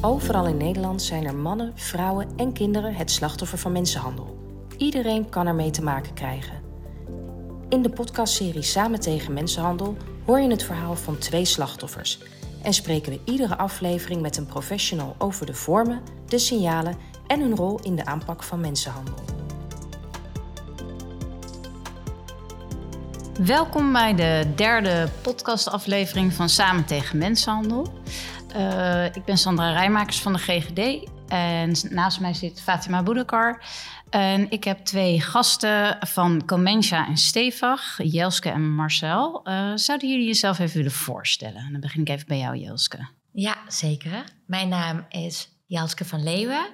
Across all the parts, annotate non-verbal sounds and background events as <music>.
Overal in Nederland zijn er mannen, vrouwen en kinderen het slachtoffer van mensenhandel. Iedereen kan ermee te maken krijgen. In de podcastserie Samen tegen mensenhandel hoor je het verhaal van twee slachtoffers en spreken we iedere aflevering met een professional over de vormen, de signalen en hun rol in de aanpak van mensenhandel. Welkom bij de derde podcastaflevering van Samen tegen Mensenhandel. Uh, ik ben Sandra Rijmakers van de GGD en naast mij zit Fatima Boudekar. En ik heb twee gasten van Comensha en Stevag, Jelske en Marcel. Uh, zouden jullie jezelf even willen voorstellen? Dan begin ik even bij jou, Jelske. Ja, zeker. Mijn naam is Jelske van Leeuwen.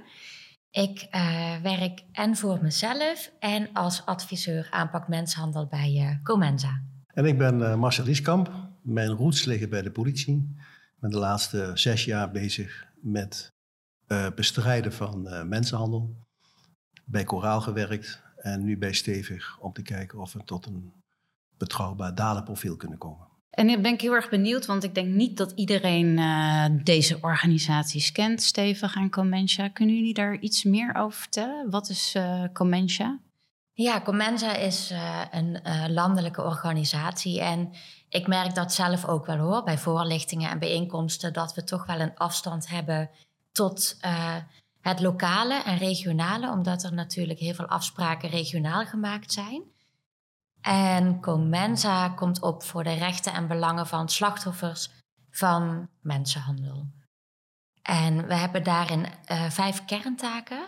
Ik uh, werk en voor mezelf en als adviseur aanpak mensenhandel bij uh, Comensa. En ik ben uh, Marcel Rieskamp. Mijn roots liggen bij de politie. Ik ben de laatste zes jaar bezig met bestrijden van mensenhandel. Bij Koraal gewerkt en nu bij Stevig om te kijken of we tot een betrouwbaar dalenprofiel kunnen komen. En nu ben ik heel erg benieuwd, want ik denk niet dat iedereen uh, deze organisaties kent, Stevig en Comensa. Kunnen jullie daar iets meer over vertellen? Wat is uh, Comensa? Ja, Comensa is uh, een landelijke organisatie en ik merk dat zelf ook wel hoor, bij voorlichtingen en bijeenkomsten, dat we toch wel een afstand hebben tot het lokale en regionale, omdat er natuurlijk heel veel afspraken regionaal gemaakt zijn. En Comensa komt op voor de rechten en belangen van slachtoffers van mensenhandel. En we hebben daarin vijf kerntaken.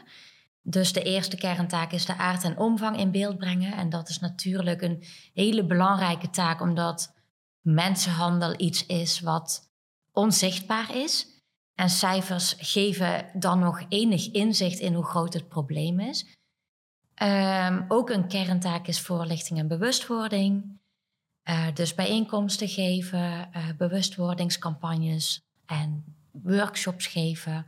Dus de eerste kerntaak is de aard en omvang in beeld brengen. En dat is natuurlijk een hele belangrijke taak, omdat mensenhandel iets is wat onzichtbaar is. En cijfers geven dan nog enig inzicht in hoe groot het probleem is. Um, ook een kerntaak is voorlichting en bewustwording. Uh, dus bijeenkomsten geven, uh, bewustwordingscampagnes en workshops geven.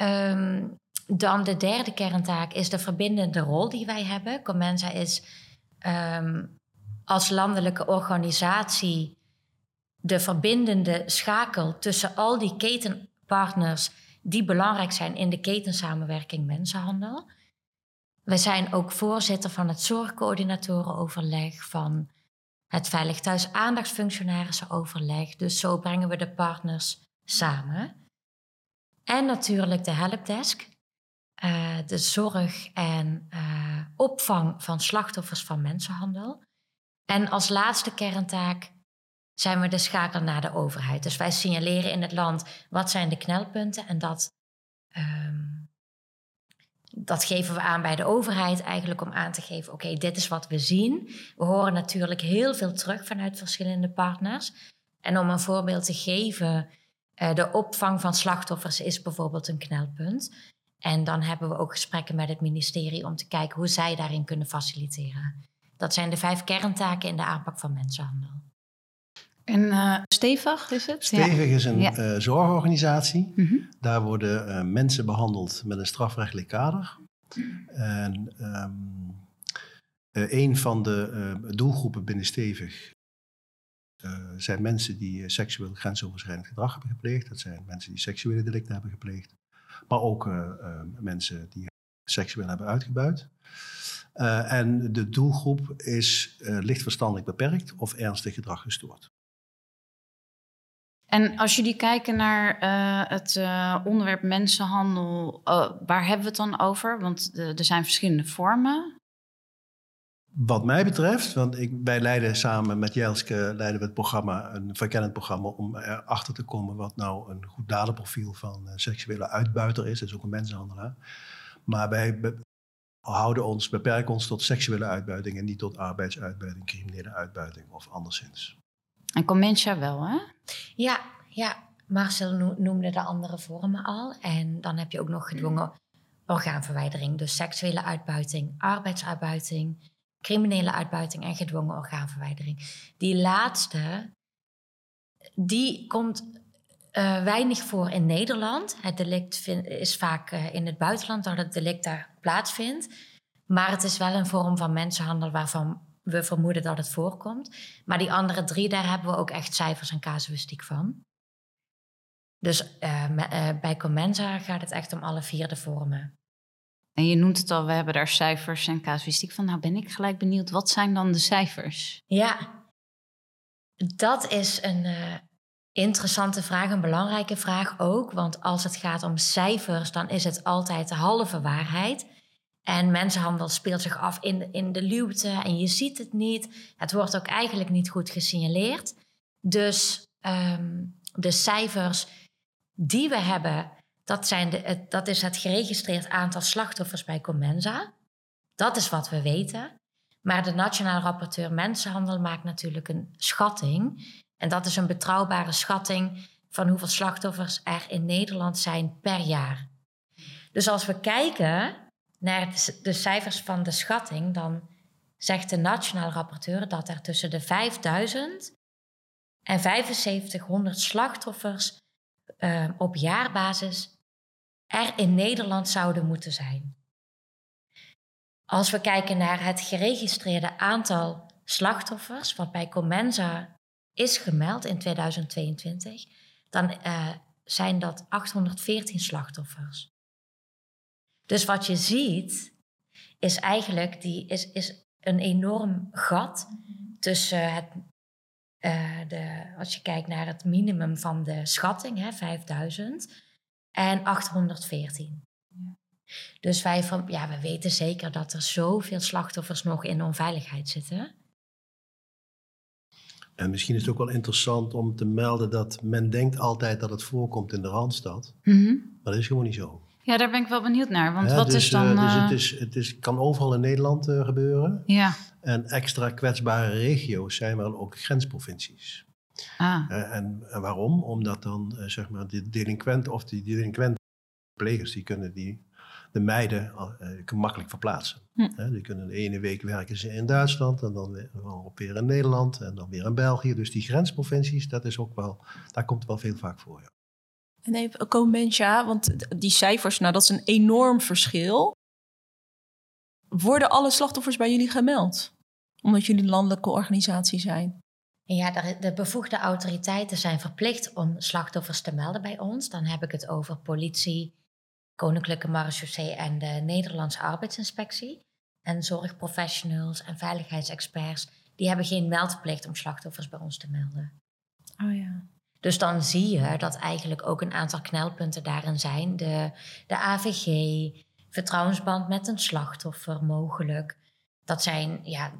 Um, dan de derde kerntaak is de verbindende rol die wij hebben. Comensa is um, als landelijke organisatie de verbindende schakel tussen al die ketenpartners die belangrijk zijn in de ketensamenwerking mensenhandel. We zijn ook voorzitter van het zorgcoördinatorenoverleg, van het Veilig Thuis Aandachtsfunctionarissenoverleg. Dus zo brengen we de partners samen. En natuurlijk de helpdesk, uh, de zorg en uh, opvang van slachtoffers van mensenhandel. En als laatste kerntaak zijn we de schakel naar de overheid. Dus wij signaleren in het land wat zijn de knelpunten en dat um, dat geven we aan bij de overheid eigenlijk om aan te geven: oké, dit is wat we zien. We horen natuurlijk heel veel terug vanuit verschillende partners. En om een voorbeeld te geven, uh, de opvang van slachtoffers is bijvoorbeeld een knelpunt. En dan hebben we ook gesprekken met het ministerie om te kijken hoe zij daarin kunnen faciliteren. Dat zijn de vijf kerntaken in de aanpak van mensenhandel. En uh, Stevig is het? Stevig is een ja. uh, zorgorganisatie. Mm -hmm. Daar worden uh, mensen behandeld met een strafrechtelijk kader. En um, een van de doelgroepen binnen Stevig zijn mensen die seksueel grensoverschrijdend gedrag hebben gepleegd. Dat zijn mensen die seksuele delicten hebben gepleegd. Maar ook mensen die seksueel hebben uitgebuit. en de doelgroep is licht verstandelijk beperkt of ernstig gedrag gestoord. En als jullie kijken naar het onderwerp mensenhandel, waar hebben we het dan over? Want er zijn verschillende vormen. Wat mij betreft, want ik, wij leiden samen met Jelske leiden we het programma, een verkennend programma, om erachter te komen wat nou een goed dadenprofiel van een seksuele uitbuiter is. Dat is ook een mensenhandelaar. Maar wij be houden ons, beperken ons tot seksuele uitbuiting en niet tot arbeidsuitbuiting, criminele uitbuiting of anderszins. En Comensa wel, hè? Ja, ja. Marcel noemde de andere vormen al. En dan heb je ook nog gedwongen orgaanverwijdering. Dus seksuele uitbuiting, arbeidsuitbuiting, criminele uitbuiting en gedwongen orgaanverwijdering. Die laatste, die komt uh, weinig voor in Nederland. Het delict is vaak uh, in het buitenland dat het delict daar plaatsvindt. Maar het is wel een vorm van mensenhandel waarvan we vermoeden dat het voorkomt. Maar die andere drie, daar hebben we ook echt cijfers en casuïstiek van. Dus uh, bij Comensa gaat het echt om alle vier de vormen. En je noemt het al, we hebben daar cijfers en casuïstiek van. Nou ben ik gelijk benieuwd, wat zijn dan de cijfers? Ja, dat is een uh, interessante vraag, een belangrijke vraag ook. Want als het gaat om cijfers, dan is het altijd de halve waarheid. En mensenhandel speelt zich af in in de luwte en je ziet het niet. Het wordt ook eigenlijk niet goed gesignaleerd. Dus um, de cijfers die we hebben, dat, zijn de, dat is het geregistreerd aantal slachtoffers bij Comensa. Dat is wat we weten. Maar de Nationaal Rapporteur Mensenhandel maakt natuurlijk een schatting. En dat is een betrouwbare schatting van hoeveel slachtoffers er in Nederland zijn per jaar. Dus als we kijken naar de cijfers van de schatting, dan zegt de Nationaal Rapporteur dat er tussen de 5000 en 7500 slachtoffers uh, op jaarbasis er in Nederland zouden moeten zijn. Als we kijken naar het geregistreerde aantal slachtoffers, wat bij Comensa is gemeld in 2022, dan uh, zijn dat 814 slachtoffers. Dus wat je ziet, is eigenlijk die, is, is een enorm gat tussen het uh, de, als je kijkt naar het minimum van de schatting, hè, 5000, en 814. Ja. Dus wij van, ja, we weten zeker dat er zoveel slachtoffers nog in onveiligheid zitten. En misschien is het ook wel interessant om te melden dat men denkt altijd dat het voorkomt in de Randstad. Mm -hmm. Maar dat is gewoon niet zo. Ja, daar ben ik wel benieuwd naar. Want wat dus, is dan. Uh, dus het, is, het is, kan overal in Nederland uh, gebeuren. Ja. En extra kwetsbare regio's zijn wel ook grensprovincies. Ah. Uh, en, en, waarom? Omdat dan zeg maar de delinquenten of die delinquenten plegers die kunnen die de meiden makkelijk verplaatsen. Hm. die kunnen de ene week werken ze in Duitsland en dan weer, weer in Nederland en dan weer in België. Dus die grensprovincies, dat is ook wel, daar komt wel veel vaak voor. Ja. En even Comentia, want die cijfers, nou dat is een enorm verschil. Worden alle slachtoffers bij jullie gemeld? Omdat jullie een landelijke organisatie zijn? Ja, de bevoegde autoriteiten zijn verplicht om slachtoffers te melden bij ons. Dan heb ik het over politie, Koninklijke Marechaussee en de Nederlandse Arbeidsinspectie. En zorgprofessionals en veiligheidsexperts, die hebben geen meldplicht om slachtoffers bij ons te melden. Oh ja. Dus dan zie je dat eigenlijk ook een aantal knelpunten daarin zijn. De, de AVG, vertrouwensband met een slachtoffer mogelijk. Dat zijn, ja,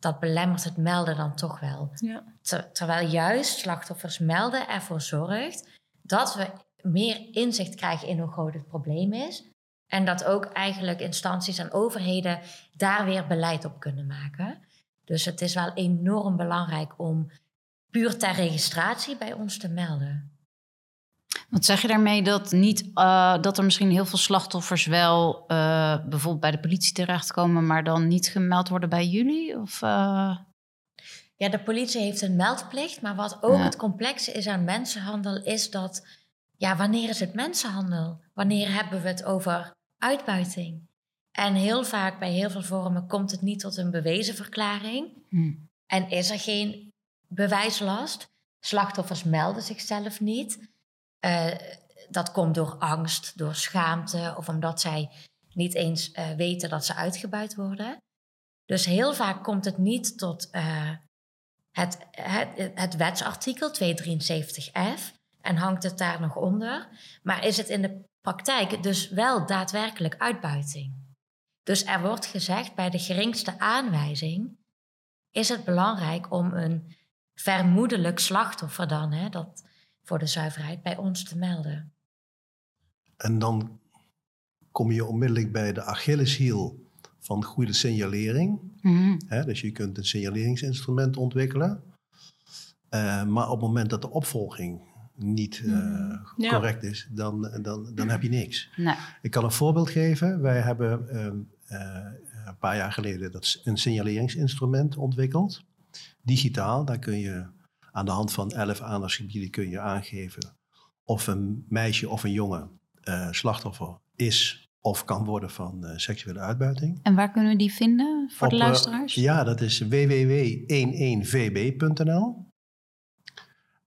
dat belemmert het melden dan toch wel. Ja. terwijl juist slachtoffers melden ervoor zorgt dat we meer inzicht krijgen in hoe groot het probleem is. En dat ook eigenlijk instanties en overheden daar weer beleid op kunnen maken. Dus het is wel enorm belangrijk om puur ter registratie bij ons te melden. Wat zeg je daarmee dat, niet, uh, dat er misschien heel veel slachtoffers wel uh, bijvoorbeeld bij de politie terechtkomen, maar dan niet gemeld worden bij jullie? Of, uh... Ja, de politie heeft een meldplicht, maar wat ook ja. het complexe is aan mensenhandel, is dat, ja, wanneer is het mensenhandel? Wanneer hebben we het over uitbuiting? En heel vaak bij heel veel vormen komt het niet tot een bewezen verklaring. Hm. En is er geen bewijslast. Slachtoffers melden zichzelf niet. Uh, dat komt door angst, door schaamte of omdat zij niet eens uh, weten dat ze uitgebuit worden. Dus heel vaak komt het niet tot uh, het, het, het wetsartikel 273f en hangt het daar nog onder. Maar is het in de praktijk dus wel daadwerkelijk uitbuiting? Dus er wordt gezegd bij de geringste aanwijzing is het belangrijk om een vermoedelijk slachtoffer dan, hè, dat, voor de zuiverheid, bij ons te melden. En dan kom je onmiddellijk bij de Achilleshiel van goede signalering. Mm -hmm. dus je kunt een signaleringsinstrument ontwikkelen. Uh, maar op het moment dat de opvolging niet uh, ja. correct is, dan, dan, dan heb je niks. Nee. Ik kan een voorbeeld geven. Wij hebben uh, een paar jaar geleden dat een signaleringsinstrument ontwikkeld digitaal. Daar kun je aan de hand van elf aandachtsgebieden kun je aangeven of een meisje of een jongen uh, slachtoffer is of kan worden van uh, seksuele uitbuiting. En waar kunnen we die vinden voor Op, de luisteraars? Uh, ja, dat is www11vb.nl.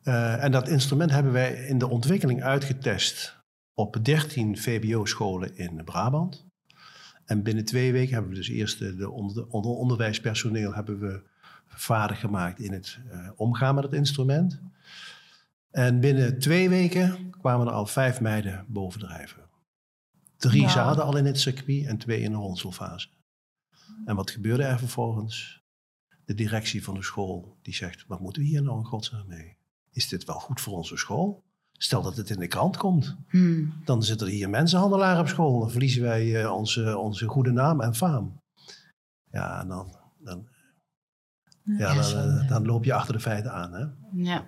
Uh, en dat instrument hebben wij in de ontwikkeling uitgetest op 13 VBO-scholen in Brabant. En binnen twee weken hebben we dus eerst de onder, onderwijspersoneel hebben we vaardig gemaakt in het uh, omgaan met het instrument. En binnen twee weken kwamen er al vijf meiden bovendrijven. Drie wow. zaten al in het circuit en twee in de ronselfase. En wat gebeurde er vervolgens? De directie van de school die zegt, wat moeten we hier nou in godsnaam mee? Is dit wel goed voor onze school? Stel dat het in de krant komt, hmm. dan zitten er hier mensenhandelaren op school. Dan verliezen wij uh, onze, onze goede naam en faam. Ja, en dan, dan, ja, dan, dan, dan, loop je achter de feiten aan. Hè? Ja.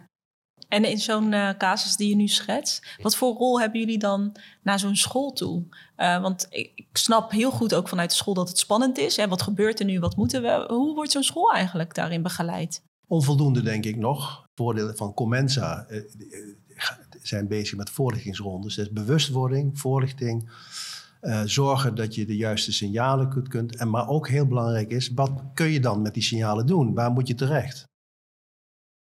En in zo'n uh, casus die je nu schetst, wat voor rol hebben jullie dan naar zo'n school toe? Uh, want ik, ik, snap heel goed ook vanuit de school dat het spannend is. Hè? Wat gebeurt er nu? Wat moeten we? Hoe wordt zo'n school eigenlijk daarin begeleid? Onvoldoende, denk ik nog. Voordelen van Comensa uh, zijn bezig met voorlichtingsrondes. Dus bewustwording, voorlichting. Zorgen dat je de juiste signalen kunt, kunt. En maar ook heel belangrijk is, wat kun je dan met die signalen doen? Waar moet je terecht?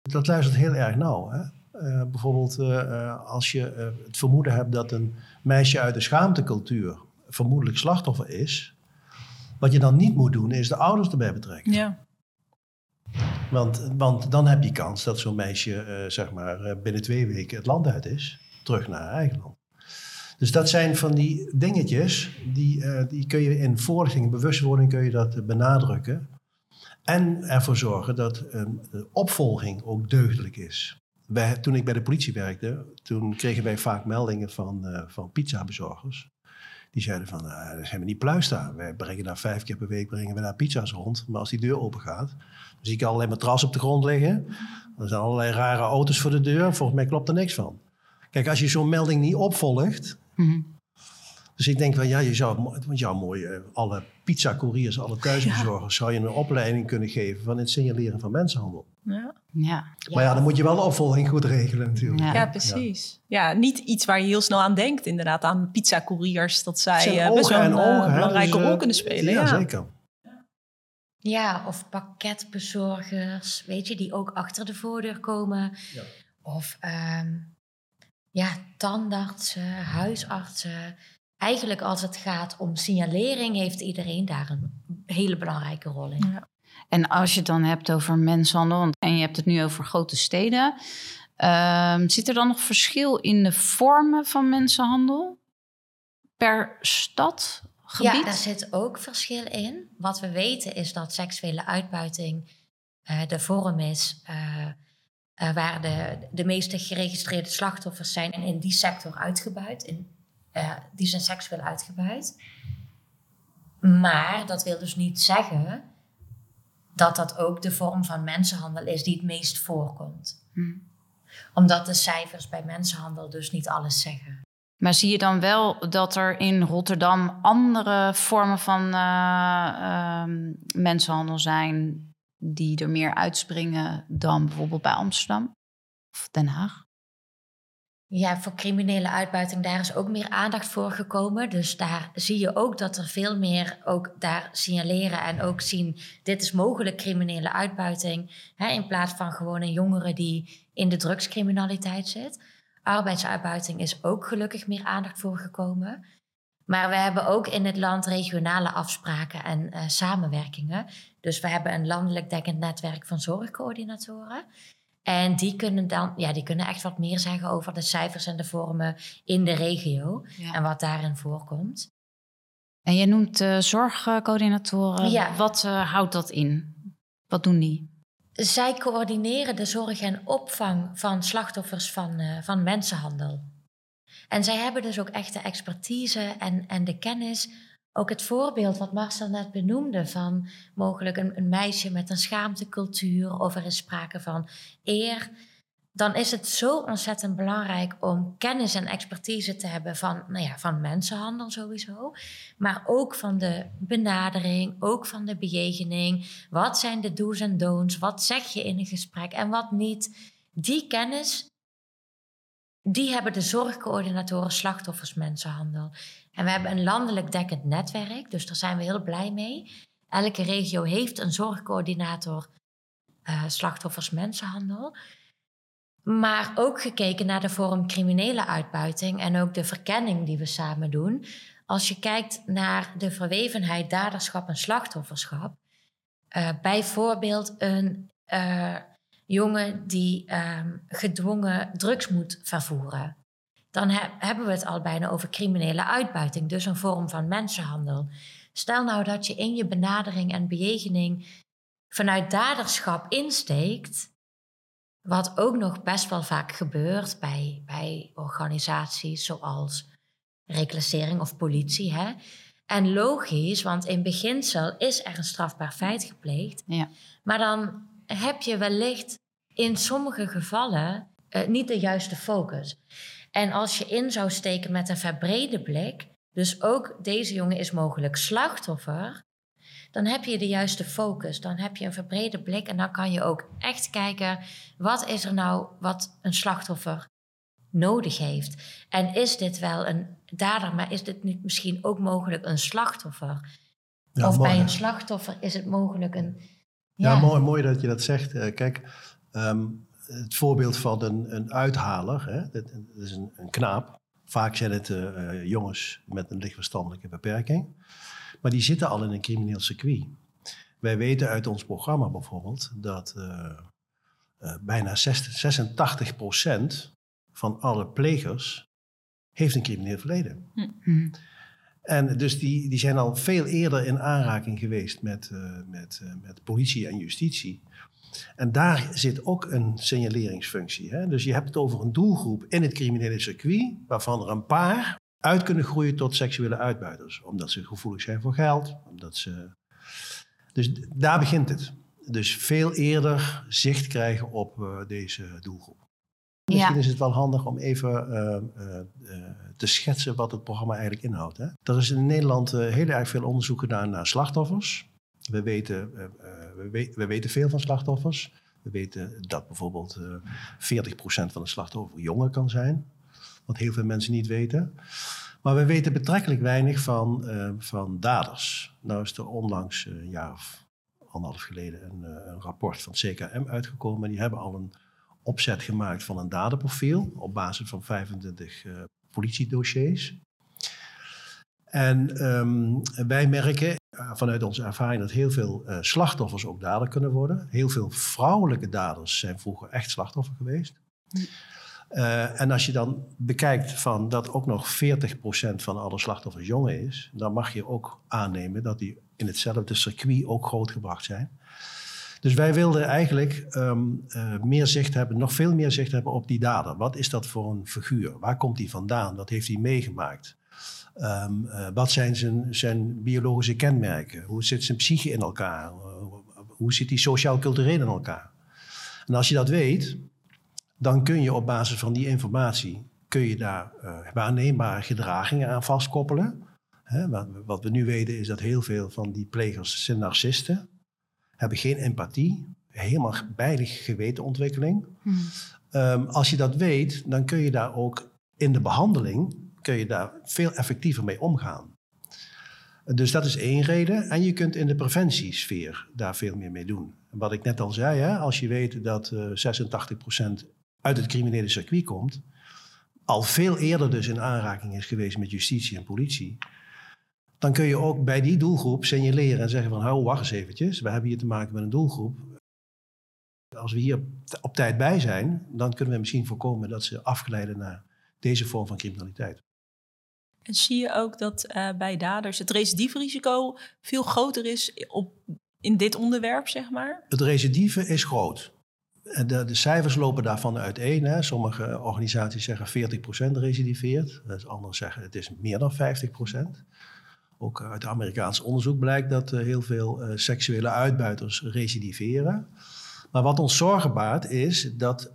Dat luistert heel erg nauw. Hè? Uh, bijvoorbeeld uh, als je het vermoeden hebt dat een meisje uit de schaamtecultuur vermoedelijk slachtoffer is. Wat je dan niet moet doen, is de ouders erbij betrekken. Ja. Want, want dan heb je kans dat zo'n meisje zeg maar, binnen twee weken het land uit is. Terug naar haar eigen land. Dus dat zijn van die dingetjes, die, die kun je in voorlichting bewustwording kun je dat benadrukken. En ervoor zorgen dat de opvolging ook deugdelijk is. Wij, toen ik bij de politie werkte, toen kregen wij vaak meldingen van, uh, van pizzabezorgers. Die zeiden van, uh, daar zijn we niet pluis Wij brengen daar vijf keer per week brengen we daar pizza's rond. Maar als die deur open gaat, dan zie ik allerlei matras op de grond liggen. Er zijn allerlei rare auto's voor de deur. Volgens mij klopt er niks van. Kijk, als je zo'n melding niet opvolgt, mm dus ik denk wel, ja, je zou, want jou mooi, uh, alle pizza-couriers, alle thuisbezorgers, zou je een opleiding kunnen geven van het signaleren van mensenhandel. Ja. ja. Maar ja, dan moet je wel de opvolging goed regelen natuurlijk. Ja, ja precies. Ja. niet iets waar je heel snel aan denkt, inderdaad, aan pizza-couriers, dat zij uh, best wel een ogen, belangrijke dus, rol kunnen spelen. Ja, zeker. Ja, of pakketbezorgers, weet je, die ook achter de voordeur komen. Ja. Of um, ja, tandartsen, huisartsen eigenlijk als het gaat om signalering, heeft iedereen daar een hele belangrijke rol in. Ja. En als je het dan hebt over mensenhandel, en je hebt het nu over grote steden, uh, zit er dan nog verschil in de vormen van mensenhandel per stad? Gebied? Ja, daar zit ook verschil in. Wat we weten is dat seksuele uitbuiting uh, de vorm is uh, uh, waar de, de meeste geregistreerde slachtoffers zijn en in die sector uitgebuit. In uh, die zijn seksueel uitgebuit. Maar dat wil dus niet zeggen dat dat ook de vorm van mensenhandel is die het meest voorkomt. Hm. Omdat de cijfers bij mensenhandel dus niet alles zeggen. Maar zie je dan wel dat er in Rotterdam andere vormen van uh, mensenhandel zijn die er meer uitspringen dan bijvoorbeeld bij Amsterdam of Den Haag? Ja, voor criminele uitbuiting, daar is ook meer aandacht voor gekomen. Dus daar zie je ook dat er veel meer ook daar signaleren en ook zien, dit is mogelijk criminele uitbuiting. Hè, in plaats van gewoon een jongere die in de drugscriminaliteit zit. Arbeidsuitbuiting is ook gelukkig meer aandacht voor gekomen. Maar we hebben ook in het land regionale afspraken en uh, samenwerkingen. Dus we hebben een landelijk dekkend netwerk van zorgcoördinatoren. En die kunnen dan, ja, die kunnen echt wat meer zeggen over de cijfers en de vormen in de regio en wat daarin voorkomt. En je noemt uh, zorgcoördinatoren. Ja. Wat uh, houdt dat in? Wat doen die? Zij coördineren de zorg en opvang van slachtoffers van, uh, van mensenhandel. En zij hebben dus ook echt de expertise en, en de kennis ook het voorbeeld wat Marcel net benoemde van mogelijk een, een, meisje met een schaamtecultuur of er is sprake van eer, dan is het zo ontzettend belangrijk om kennis en expertise te hebben van, nou ja, van mensenhandel sowieso, maar ook van de benadering, ook van de bejegening. Wat zijn de do's en don'ts? Wat zeg je in een gesprek en wat niet? Die kennis, die hebben de zorgcoördinatoren slachtoffers mensenhandel. En we hebben een landelijk dekkend netwerk, dus daar zijn we heel blij mee. Elke regio heeft een zorgcoördinator uh, slachtoffers mensenhandel. Maar ook gekeken naar de vorm criminele uitbuiting en ook de verkenning die we samen doen. Als je kijkt naar de verwevenheid daderschap en slachtofferschap. Uh, bijvoorbeeld een uh, jongen die um, gedwongen drugs moet vervoeren. Dan he hebben we het al bijna over criminele uitbuiting, dus een vorm van mensenhandel. Stel nou dat je in je benadering en bejegening vanuit daderschap insteekt, wat ook nog best wel vaak gebeurt bij, bij organisaties zoals reclassering of politie. Hè? En logisch, want in beginsel is er een strafbaar feit gepleegd. Ja. Maar dan heb je wellicht in sommige gevallen uh, niet de juiste focus. En als je in zou steken met een verbrede blik, dus ook deze jongen is mogelijk slachtoffer, dan heb je de juiste focus. Dan heb je een verbrede blik en dan kan je ook echt kijken, wat is er nou wat een slachtoffer nodig heeft? En is dit wel een dader, maar is dit niet misschien ook mogelijk een slachtoffer? of bij een slachtoffer is het mogelijk een... Ja, ja mooi, mooi dat je dat zegt. Uh, kijk, um, het voorbeeld van een, een uithaler, hè, dat, dat is een, een, knaap. Vaak zijn het uh, jongens met een lichtverstandelijke beperking. Maar die zitten al in een crimineel circuit. Wij weten uit ons programma bijvoorbeeld dat uh, uh, bijna 86% van alle plegers heeft een crimineel verleden. Hm. En dus die, die zijn al veel eerder in aanraking geweest met, uh, met, met politie en justitie. En daar zit ook een signaleringsfunctie. Hè? Dus je hebt het over een doelgroep in het criminele circuit, waarvan er een paar uit kunnen groeien tot seksuele uitbuiters. Omdat ze gevoelig zijn voor geld. Omdat ze... Dus daar begint het. Dus veel eerder zicht krijgen op uh, deze doelgroep. Misschien is het wel handig om even uh, uh, te schetsen wat het programma eigenlijk inhoudt. Hè? Er is in Nederland heel erg veel onderzoek gedaan naar slachtoffers. We weten, we, we, we, weten veel van slachtoffers. We weten dat bijvoorbeeld 40% van de slachtoffers jonger kan zijn wat heel veel mensen niet weten. Maar we weten betrekkelijk weinig van, van daders. Nou is er onlangs, een jaar of anderhalf geleden, een, een, rapport van het CKM uitgekomen. Die hebben al een opzet gemaakt van een daderprofiel op basis van 25 politiedossiers. En um, wij merken vanuit onze ervaring dat heel veel slachtoffers ook dader kunnen worden. Heel veel vrouwelijke daders zijn vroeger echt slachtoffer geweest. Uh, en als je dan bekijkt van dat ook nog 40% van alle slachtoffers jongen is, dan mag je ook aannemen dat die in hetzelfde circuit ook grootgebracht zijn. Dus wij wilden eigenlijk um, uh, meer zicht hebben, nog veel meer zicht hebben op die dader. Wat is dat voor een figuur? Waar komt hij vandaan? Wat heeft hij meegemaakt? Um, uh, wat zijn zijn, zijn, biologische kenmerken? Hoe zit zijn psyche in elkaar? hoe zit hij sociaal-cultureel in elkaar? En als je dat weet, dan kun je op basis van die informatie kun je daar uh, waarneembare gedragingen aan vastkoppelen. Wat, wat, we nu weten is dat heel veel van die plegers zijn narcisten, hebben geen empathie, helemaal weinig gewetenontwikkeling. Hmm. Um, als je dat weet, dan kun je daar ook in de behandeling kun je daar veel effectiever mee omgaan. Dus dat is één reden. En je kunt in de preventiesfeer daar veel meer mee doen. Wat ik net al zei, hè, als je weet dat uh, eh, 86% uit het criminele circuit komt, al veel eerder dus in aanraking is geweest met justitie en politie, dan kun je ook bij die doelgroep signaleren en zeggen van, hou, wacht eens eventjes, we hebben hier te maken met een doelgroep. Als we hier op tijd bij zijn, dan kunnen we misschien voorkomen dat ze afgeleiden naar deze vorm van criminaliteit. En zie je ook dat uh, bij daders het recidiefrisico veel groter is op, in dit onderwerp, zeg maar? Het recidive is groot. De, de, cijfers lopen daarvan uiteen. Hè. Sommige organisaties zeggen 40% recidiveert. Anderen zeggen het is meer dan 50%. Ook uit Amerikaans onderzoek blijkt dat uh, heel veel uh, seksuele uitbuiters recidiveren. Maar wat ons zorgen baart is dat 86%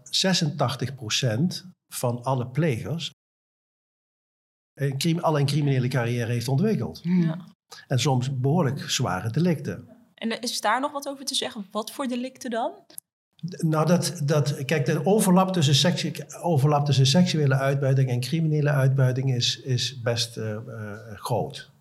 van alle plegers een, al een criminele carrière heeft ontwikkeld. Ja. En soms behoorlijk zware delicten. En is daar nog wat over te zeggen? Wat voor delicten dan? Nou, dat, dat, kijk, de overlap tussen, seksu overlap tussen seksuele uitbuiting en criminele uitbuiting is, is best uh, uh, groot.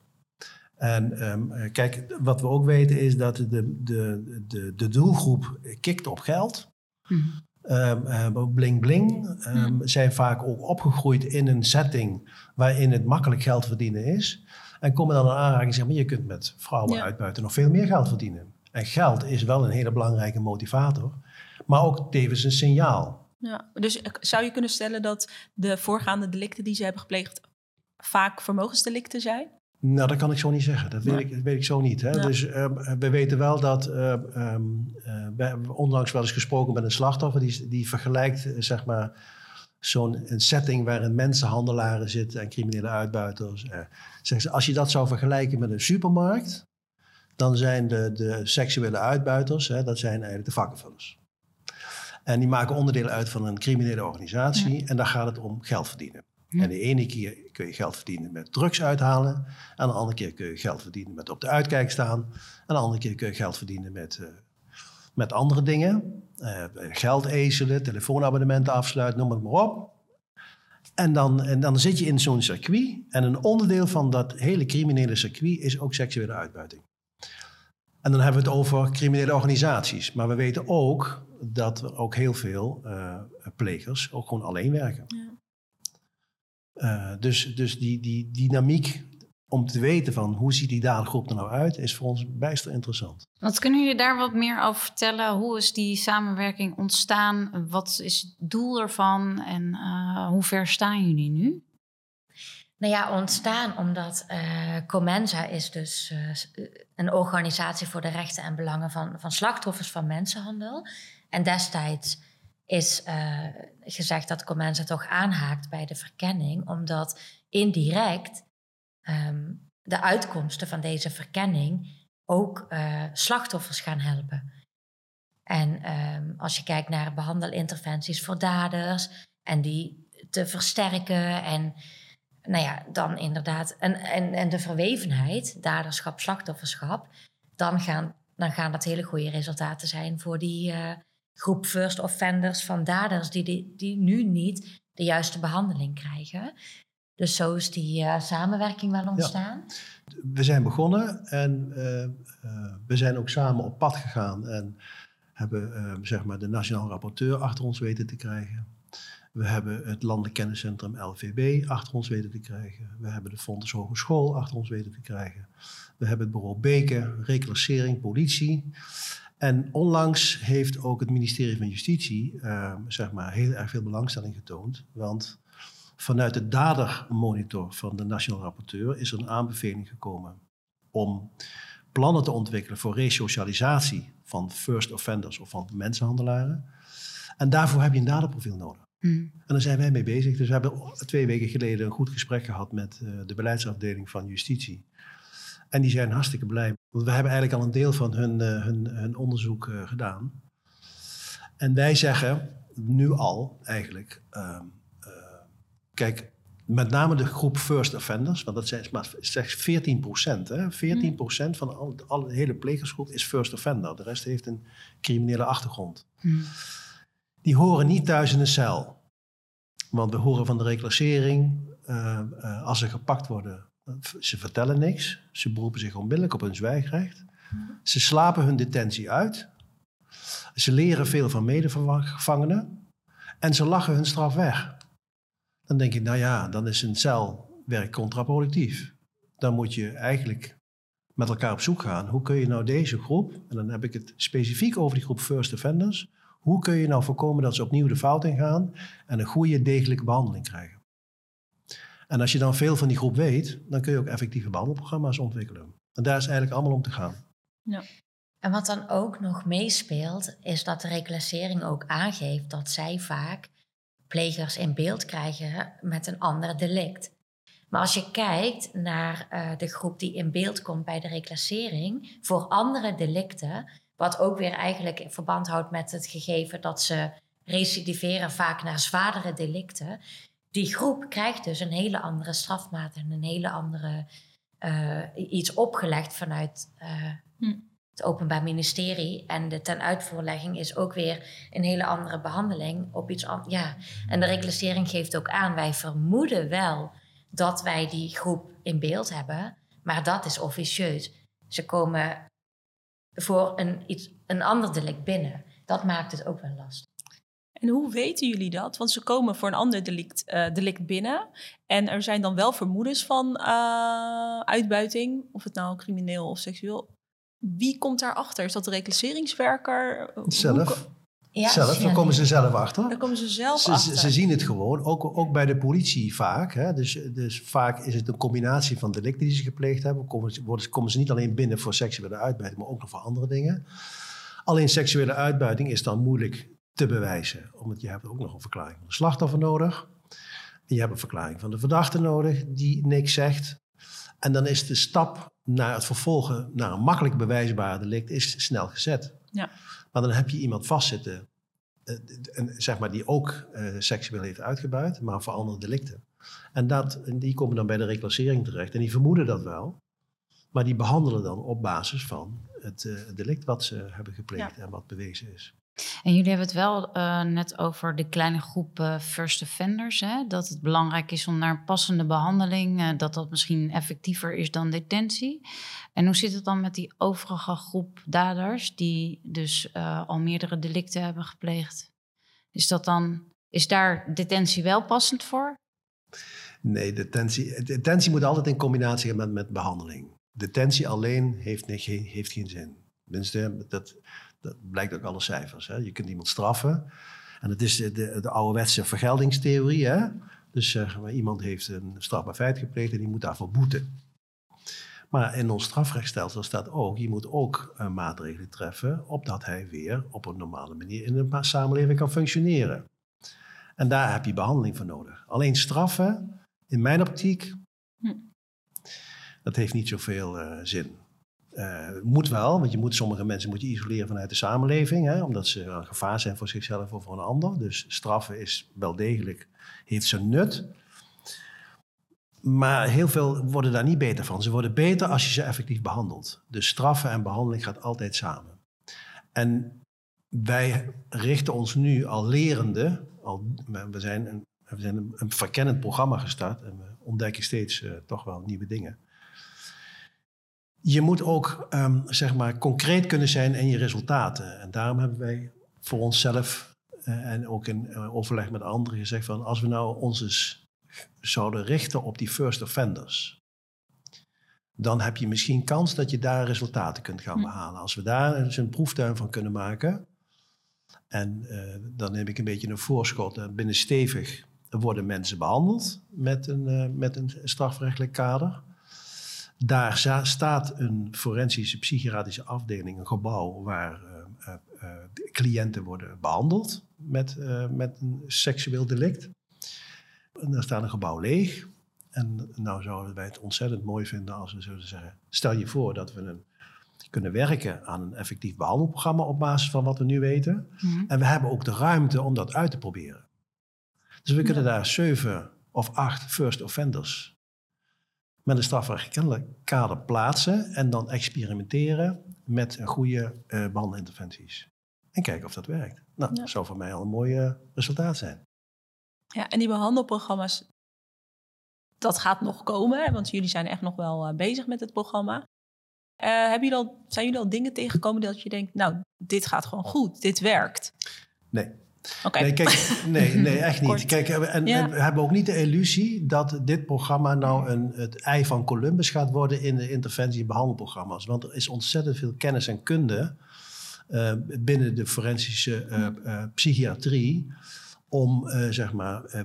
En um, kijk, wat we ook weten is dat de, de, de, de doelgroep kikt op geld. Mm um, bling bling, um, zijn vaak ook opgegroeid in een setting waarin het makkelijk geld verdienen is. En komen dan een aanraking en zeggen, maar je kunt met vrouwen uitbuiten nog veel meer geld verdienen. En geld is wel een hele belangrijke motivator, maar ook tevens een signaal. Ja, dus zou je kunnen stellen dat de voorgaande delicten die ze hebben gepleegd vaak vermogensdelicten zijn? Nou, dat kan ik zo niet zeggen. Dat weet, ik, dat weet ik zo niet. Hè? Dus uh, we weten wel dat... Um, uh, we hebben onlangs wel eens gesproken met een slachtoffer... die, die vergelijkt, zeg maar, zo'n setting... waarin mensenhandelaren zitten en criminele uitbuiters. zeggen ze, als je dat zou vergelijken met een supermarkt... dan zijn de, de seksuele uitbuiters... Hè, dat zijn eigenlijk de vakkenvullers. En die maken onderdeel uit van een criminele organisatie... en daar gaat het om geld verdienen. En de ene keer kun je geld verdienen met drugs uithalen. En de andere keer kun je geld verdienen met op de uitkijk staan. En de andere keer kun je geld verdienen met, uh, met andere dingen. Uh, geld ezelen, telefoonabonnementen afsluiten, noem het maar op. En dan, en dan zit je in zo'n circuit. En een onderdeel van dat hele criminele circuit is ook seksuele uitbuiting. En dan hebben we het over criminele organisaties. Maar we weten ook dat er ook heel veel uh, plegers ook gewoon alleen werken. Ja. Uh, dus dus die, die dynamiek om te weten van hoe ziet die dadergroep er nou uit, is voor ons bijster interessant. Wat kunnen jullie daar wat meer over vertellen? Hoe is die samenwerking ontstaan? Wat is het doel ervan en uh, hoe ver staan jullie nu? Nou ja, ontstaan omdat uh, Comensa is dus uh, een organisatie voor de rechten en belangen van, van slachtoffers van mensenhandel. En destijds is uh, gezegd dat Comensa toch aanhaakt bij de verkenning, omdat indirect um, de uitkomsten van deze verkenning ook uh, slachtoffers gaan helpen. En um, als je kijkt naar behandelinterventies voor daders en die te versterken en nou ja, dan inderdaad, en, en, en de verwevenheid, daderschap, slachtofferschap, dan gaan, dan gaan dat hele goede resultaten zijn voor die, uh, groep first offenders van daders die, die, die nu niet de juiste behandeling krijgen. Dus zo is die uh, samenwerking wel ontstaan. Ja. We zijn begonnen en uh, uh, we zijn ook samen op pad gegaan en hebben zeg maar de nationaal rapporteur achter ons weten te krijgen. We hebben het Landelijk Kenniscentrum LVB achter ons weten te krijgen. We hebben de Fontes Hogeschool achter ons weten te krijgen. We hebben het bureau Beken, reclassering, politie. En onlangs heeft ook het ministerie van Justitie uh, zeg maar heel erg veel belangstelling getoond. Want vanuit de dadermonitor van de Nationaal Rapporteur is er een aanbeveling gekomen om plannen te ontwikkelen voor resocialisatie van first offenders of van mensenhandelaren. En daarvoor heb je een daderprofiel nodig. Mm. En daar zijn wij mee bezig. Dus we hebben twee weken geleden een goed gesprek gehad met uh, de beleidsafdeling van Justitie. En die zijn hartstikke blij. Want we hebben eigenlijk al een deel van hun, uh, hun, hun onderzoek uh, gedaan. En wij zeggen nu al eigenlijk, uh, kijk, met name de groep first offenders, want dat zijn maar slechts 14 procent. 14 procent van al, al, de hele plegersgroep is first offender. De rest heeft een criminele achtergrond. Mm. Die horen niet thuis in een cel. Want we horen van de reclassering, als ze gepakt worden, ze vertellen niks. Ze beroepen zich onmiddellijk op hun zwijgrecht. Ze slapen hun detentie uit. Ze leren veel van medegevangenen. En ze lachen hun straf weg. Dan denk ik, nou ja, dan is een celwerk contraproductief. Dan moet je eigenlijk met elkaar op zoek gaan. Hoe kun je nou deze groep, en dan heb ik het specifiek over die groep first offenders, hoe kun je nou voorkomen dat ze opnieuw de fout ingaan en een goede, degelijke behandeling krijgen? En als je dan veel van die groep weet, dan kun je ook effectieve behandelprogramma's ontwikkelen. En daar is eigenlijk allemaal om te gaan. Ja. En wat dan ook nog meespeelt, is dat de reclassering ook aangeeft dat zij vaak plegers in beeld krijgen met een ander delict. Maar als je kijkt naar uh, de groep die in beeld komt bij de reclassering voor andere delicten, wat ook weer eigenlijk in verband houdt met het gegeven dat ze recidiveren vaak naar zwaardere delicten, die groep krijgt dus een hele andere strafmaat en een hele andere uh, iets opgelegd vanuit uh, hm. het Openbaar Ministerie. En de ten uitvoerlegging is ook weer een hele andere behandeling op iets anders. Ja. En de reclassering geeft ook aan, wij vermoeden wel dat wij die groep in beeld hebben, maar dat is officieus. Ze komen voor een, iets, een ander delict binnen. Dat maakt het ook wel lastig. En hoe weten jullie dat? Want ze komen voor een ander delict, uh, delict binnen. En er zijn dan wel vermoedens van uh, uitbuiting, of het nou crimineel of seksueel. Wie komt daarachter? Is dat de reclasseringswerker? Zelf. Ja, zelf, daar komen ze zelf achter. Daar komen ze zelf ze, achter. Ze zien het gewoon, ook, ook bij de politie vaak. Hè? Dus, dus vaak is het een combinatie van delicten die ze gepleegd hebben. Komen, worden, komen ze niet alleen binnen voor seksuele uitbuiting, maar ook nog voor andere dingen. Alleen seksuele uitbuiting is dan moeilijk te bewijzen. Omdat je hebt ook nog een verklaring van de slachtoffer nodig. Je hebt een verklaring van de verdachte nodig die niks zegt. En dan is de stap naar het vervolgen naar een makkelijk bewijsbaar delict is snel gezet. Ja. Maar dan heb je iemand vastzitten uh, zeg maar, die ook uh, seksueel heeft uitgebuit, maar voor andere delicten. En, dat, en die komen dan bij de reclassering terecht. En die vermoeden dat wel. Maar die behandelen dan op basis van het uh, delict wat ze hebben gepleegd ja. en wat bewezen is. En jullie hebben het wel uh, net over de kleine groep uh, first offenders. Hè? Dat het belangrijk is om naar een passende behandeling, uh, dat dat misschien effectiever is dan detentie. En hoe zit het dan met die overige groep daders die dus al meerdere delicten hebben gepleegd? Is dat dan, is daar detentie wel passend voor? Nee, detentie, detentie moet altijd in combinatie gaan met, met behandeling. Detentie alleen heeft, heeft geen zin. Tenminste, dat, dat blijkt ook alle cijfers. Hè. Je kunt iemand straffen. En dat is de, de, de ouderwetse vergeldingstheorie. Hè? Dus maar, iemand heeft een strafbaar feit gepleegd en die moet daarvoor boeten. Maar in ons strafrechtstelsel staat ook, je moet ook uh, maatregelen treffen, opdat hij weer op een normale manier in de samenleving kan functioneren. En daar heb je behandeling voor nodig. Alleen straffen, in mijn optiek, hm. dat heeft niet zoveel uh, zin. Uh, moet wel, want je moet, sommige mensen moet je isoleren vanuit de samenleving, hè, omdat ze een gevaar zijn voor zichzelf of voor een ander. Dus straffen is wel degelijk, heeft zijn nut. Maar heel veel worden daar niet beter van. Ze worden beter als je ze effectief behandelt. Dus straffen en behandeling gaat altijd samen. En wij richten ons nu al lerende, al, we zijn een, we zijn een, verkennend programma gestart en we ontdekken steeds uh, toch wel nieuwe dingen je moet ook um, zeg maar concreet kunnen zijn in je resultaten. En daarom hebben wij voor onszelf uh, en ook in uh, overleg met anderen gezegd van als we nou ons eens zouden richten op die first offenders, dan heb je misschien kans dat je daar resultaten kunt gaan behalen. Als we daar eens een proeftuin van kunnen maken, en uh, dan neem ik een beetje een voorschot, binnen stevig worden mensen behandeld met een, met een strafrechtelijk kader. Daar staat een forensische psychiatrische afdeling, een gebouw waar uh, uh, cliënten worden behandeld met, uh, met een seksueel delict. En daar staat een gebouw leeg. En nou zouden wij het ontzettend mooi vinden als we zouden zeggen: stel je voor dat we een, kunnen werken aan een effectief behandelprogramma op basis van wat we nu weten. Mm-hmm. En we hebben ook de ruimte om dat uit te proberen. Dus we kunnen ja. daar zeven of acht first offenders met een strafrechtelijk kader plaatsen en dan experimenteren met goede uh, behandelinterventies. En kijken of dat werkt. Nou, ja. dat zou voor mij al een mooi uh, resultaat zijn. Ja, en die behandelprogramma's, dat gaat nog komen, want jullie zijn echt nog wel uh, bezig met het programma. hebben jullie al, zijn jullie al dingen tegengekomen dat je denkt, nou, dit gaat gewoon goed, dit werkt? Nee, Okay. Nee, kijk, <laughs> nee, nee, echt niet. Kijk, en, ja. en, we hebben ook niet de illusie dat dit programma nou een, het ei van Columbus gaat worden in de interventie- en behandelprogramma's. Want er is ontzettend veel kennis en kunde uh, binnen de forensische uh, uh, psychiatrie om zeg maar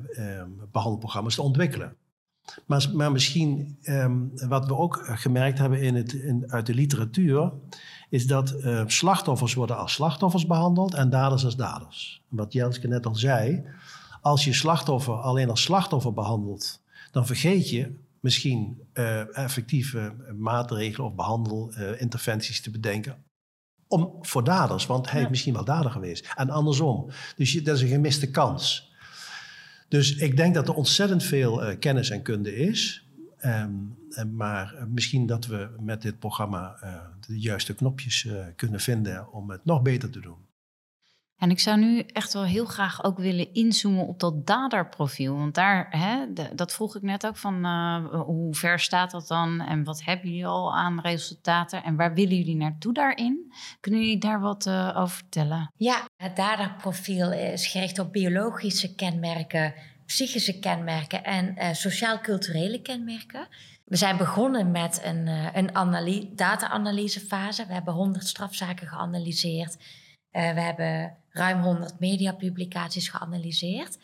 behandelprogramma's te ontwikkelen. Maar, maar misschien um, wat we ook gemerkt hebben in het, in, uit de literatuur, is dat uh, slachtoffers worden als slachtoffers behandeld en daders als daders. Wat Jelske net al zei, als je slachtoffer alleen als slachtoffer behandelt, dan vergeet je misschien uh, effectieve maatregelen of behandelinterventies te bedenken. Om, voor daders, want hij ja. is misschien wel dader geweest. En andersom. Dus je, dat is een gemiste kans. Dus ik denk dat er ontzettend veel uh, kennis en kunde is. Um, maar misschien dat we met dit programma uh, de juiste knopjes uh, kunnen vinden om het nog beter te doen. En ik zou nu echt wel heel graag ook willen inzoomen op dat daderprofiel. Want daar, hè, dat vroeg ik net ook van uh, hoe ver staat dat dan? En wat hebben jullie al aan resultaten? En waar willen jullie naartoe daarin? Kunnen jullie daar wat uh, over vertellen? Ja, het daderprofiel is gericht op biologische kenmerken, psychische kenmerken en uh, sociaal-culturele kenmerken. We zijn begonnen met een, een data-analysefase. We hebben 100 strafzaken geanalyseerd. we hebben ruim 100 mediapublicaties geanalyseerd.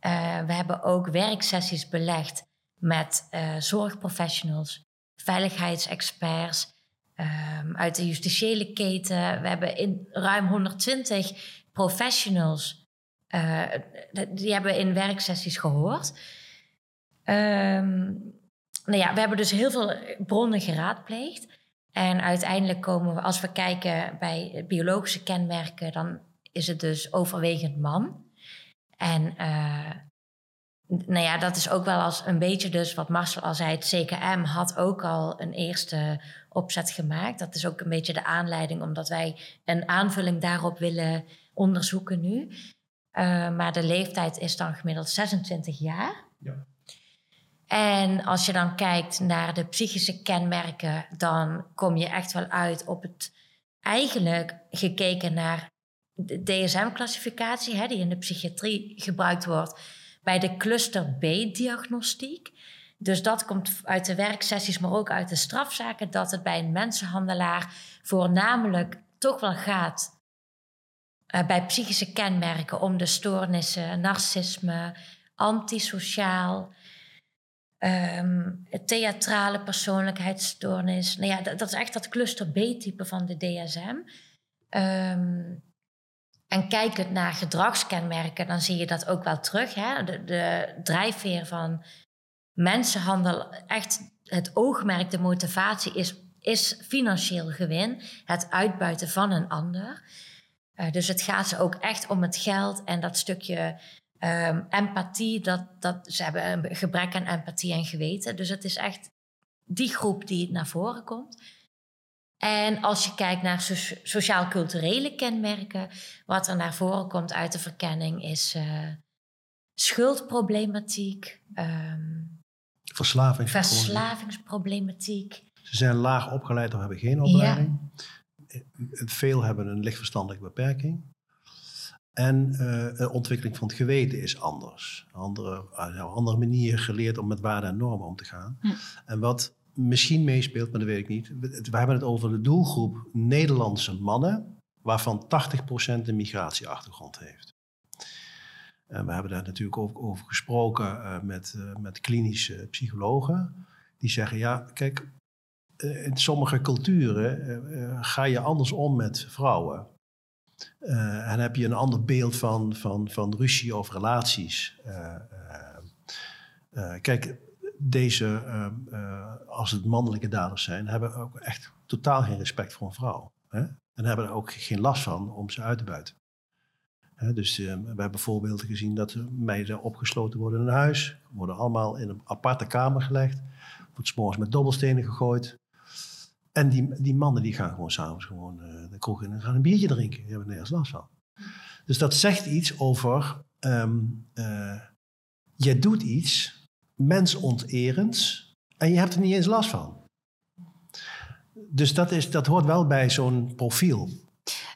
Uh, we hebben ook werksessies belegd met uh, zorgprofessionals, veiligheidsexperts um, uit de justitiële keten. We hebben in ruim 120 professionals, uh, die hebben in werksessies gehoord. Um, nou ja, we hebben dus heel veel bronnen geraadpleegd. En uiteindelijk komen we, als we kijken bij biologische kenmerken, dan is het dus overwegend man. En uh, nou ja, dat is ook wel als een beetje dus wat Marcel al zei. Het CKM had ook al een eerste opzet gemaakt. Dat is ook een beetje de aanleiding omdat wij een aanvulling daarop willen onderzoeken nu. Uh, maar de leeftijd is dan gemiddeld 26 jaar. Ja. En als je dan kijkt naar de psychische kenmerken, dan kom je echt wel uit op het eigenlijk gekeken naar de DSM-classificatie, die in de psychiatrie gebruikt wordt, bij de cluster B-diagnostiek. Dus dat komt uit de werksessies, maar ook uit de strafzaken, dat het bij een mensenhandelaar voornamelijk toch wel gaat uh, bij psychische kenmerken om de stoornissen, narcisme, antisociaal, um, theatrale persoonlijkheidsstoornis. Nou ja, dat, dat, is echt dat cluster B-type van de DSM. Ehm, en kijkend naar gedragskenmerken, dan zie je dat ook wel terug. Hè? De, de drijfveer van mensenhandel, echt het oogmerk, de motivatie is, is financieel gewin, het uitbuiten van een ander. Uh, dus het gaat ze ook echt om het geld en dat stukje um, empathie. Dat, dat, ze hebben een gebrek aan empathie en geweten. Dus het is echt die groep die naar voren komt. En als je kijkt naar sociaal-culturele kenmerken, wat er naar voren komt uit de verkenning is uh, schuldproblematiek, um, verslavingsproblematiek. Ze zijn laag opgeleid of hebben geen opleiding. Ja. Veel hebben een lichtverstandelijke beperking. En uh, de ontwikkeling van het geweten is anders. Andere, uh, andere manier geleerd om met waarden en normen om te gaan. Hm. En wat misschien meespeelt, maar dat weet ik niet. We, hebben het over de doelgroep Nederlandse mannen, waarvan 80% een migratieachtergrond heeft. En we hebben daar natuurlijk ook over gesproken uh, met, met klinische psychologen. Die zeggen, ja, kijk, in sommige culturen ga je anders om met vrouwen. en heb je een ander beeld van, van, van ruzie of relaties. kijk, deze, als het mannelijke daders zijn, hebben ook echt totaal geen respect voor een vrouw. Hè? En hebben er ook geen last van om ze uit te buiten. Dus we hebben voorbeelden gezien dat meiden opgesloten worden in een huis, worden allemaal in een aparte kamer gelegd, wordt s'morgens met dobbelstenen gegooid. En die, die mannen die gaan gewoon s'avonds gewoon uh, de kroeg in en gaan een biertje drinken. Die hebben er nergens last van. Dus dat zegt iets over, um, je doet iets mensonterends en je hebt er niet eens last van. Dus dat, is, dat hoort wel bij zo'n profiel.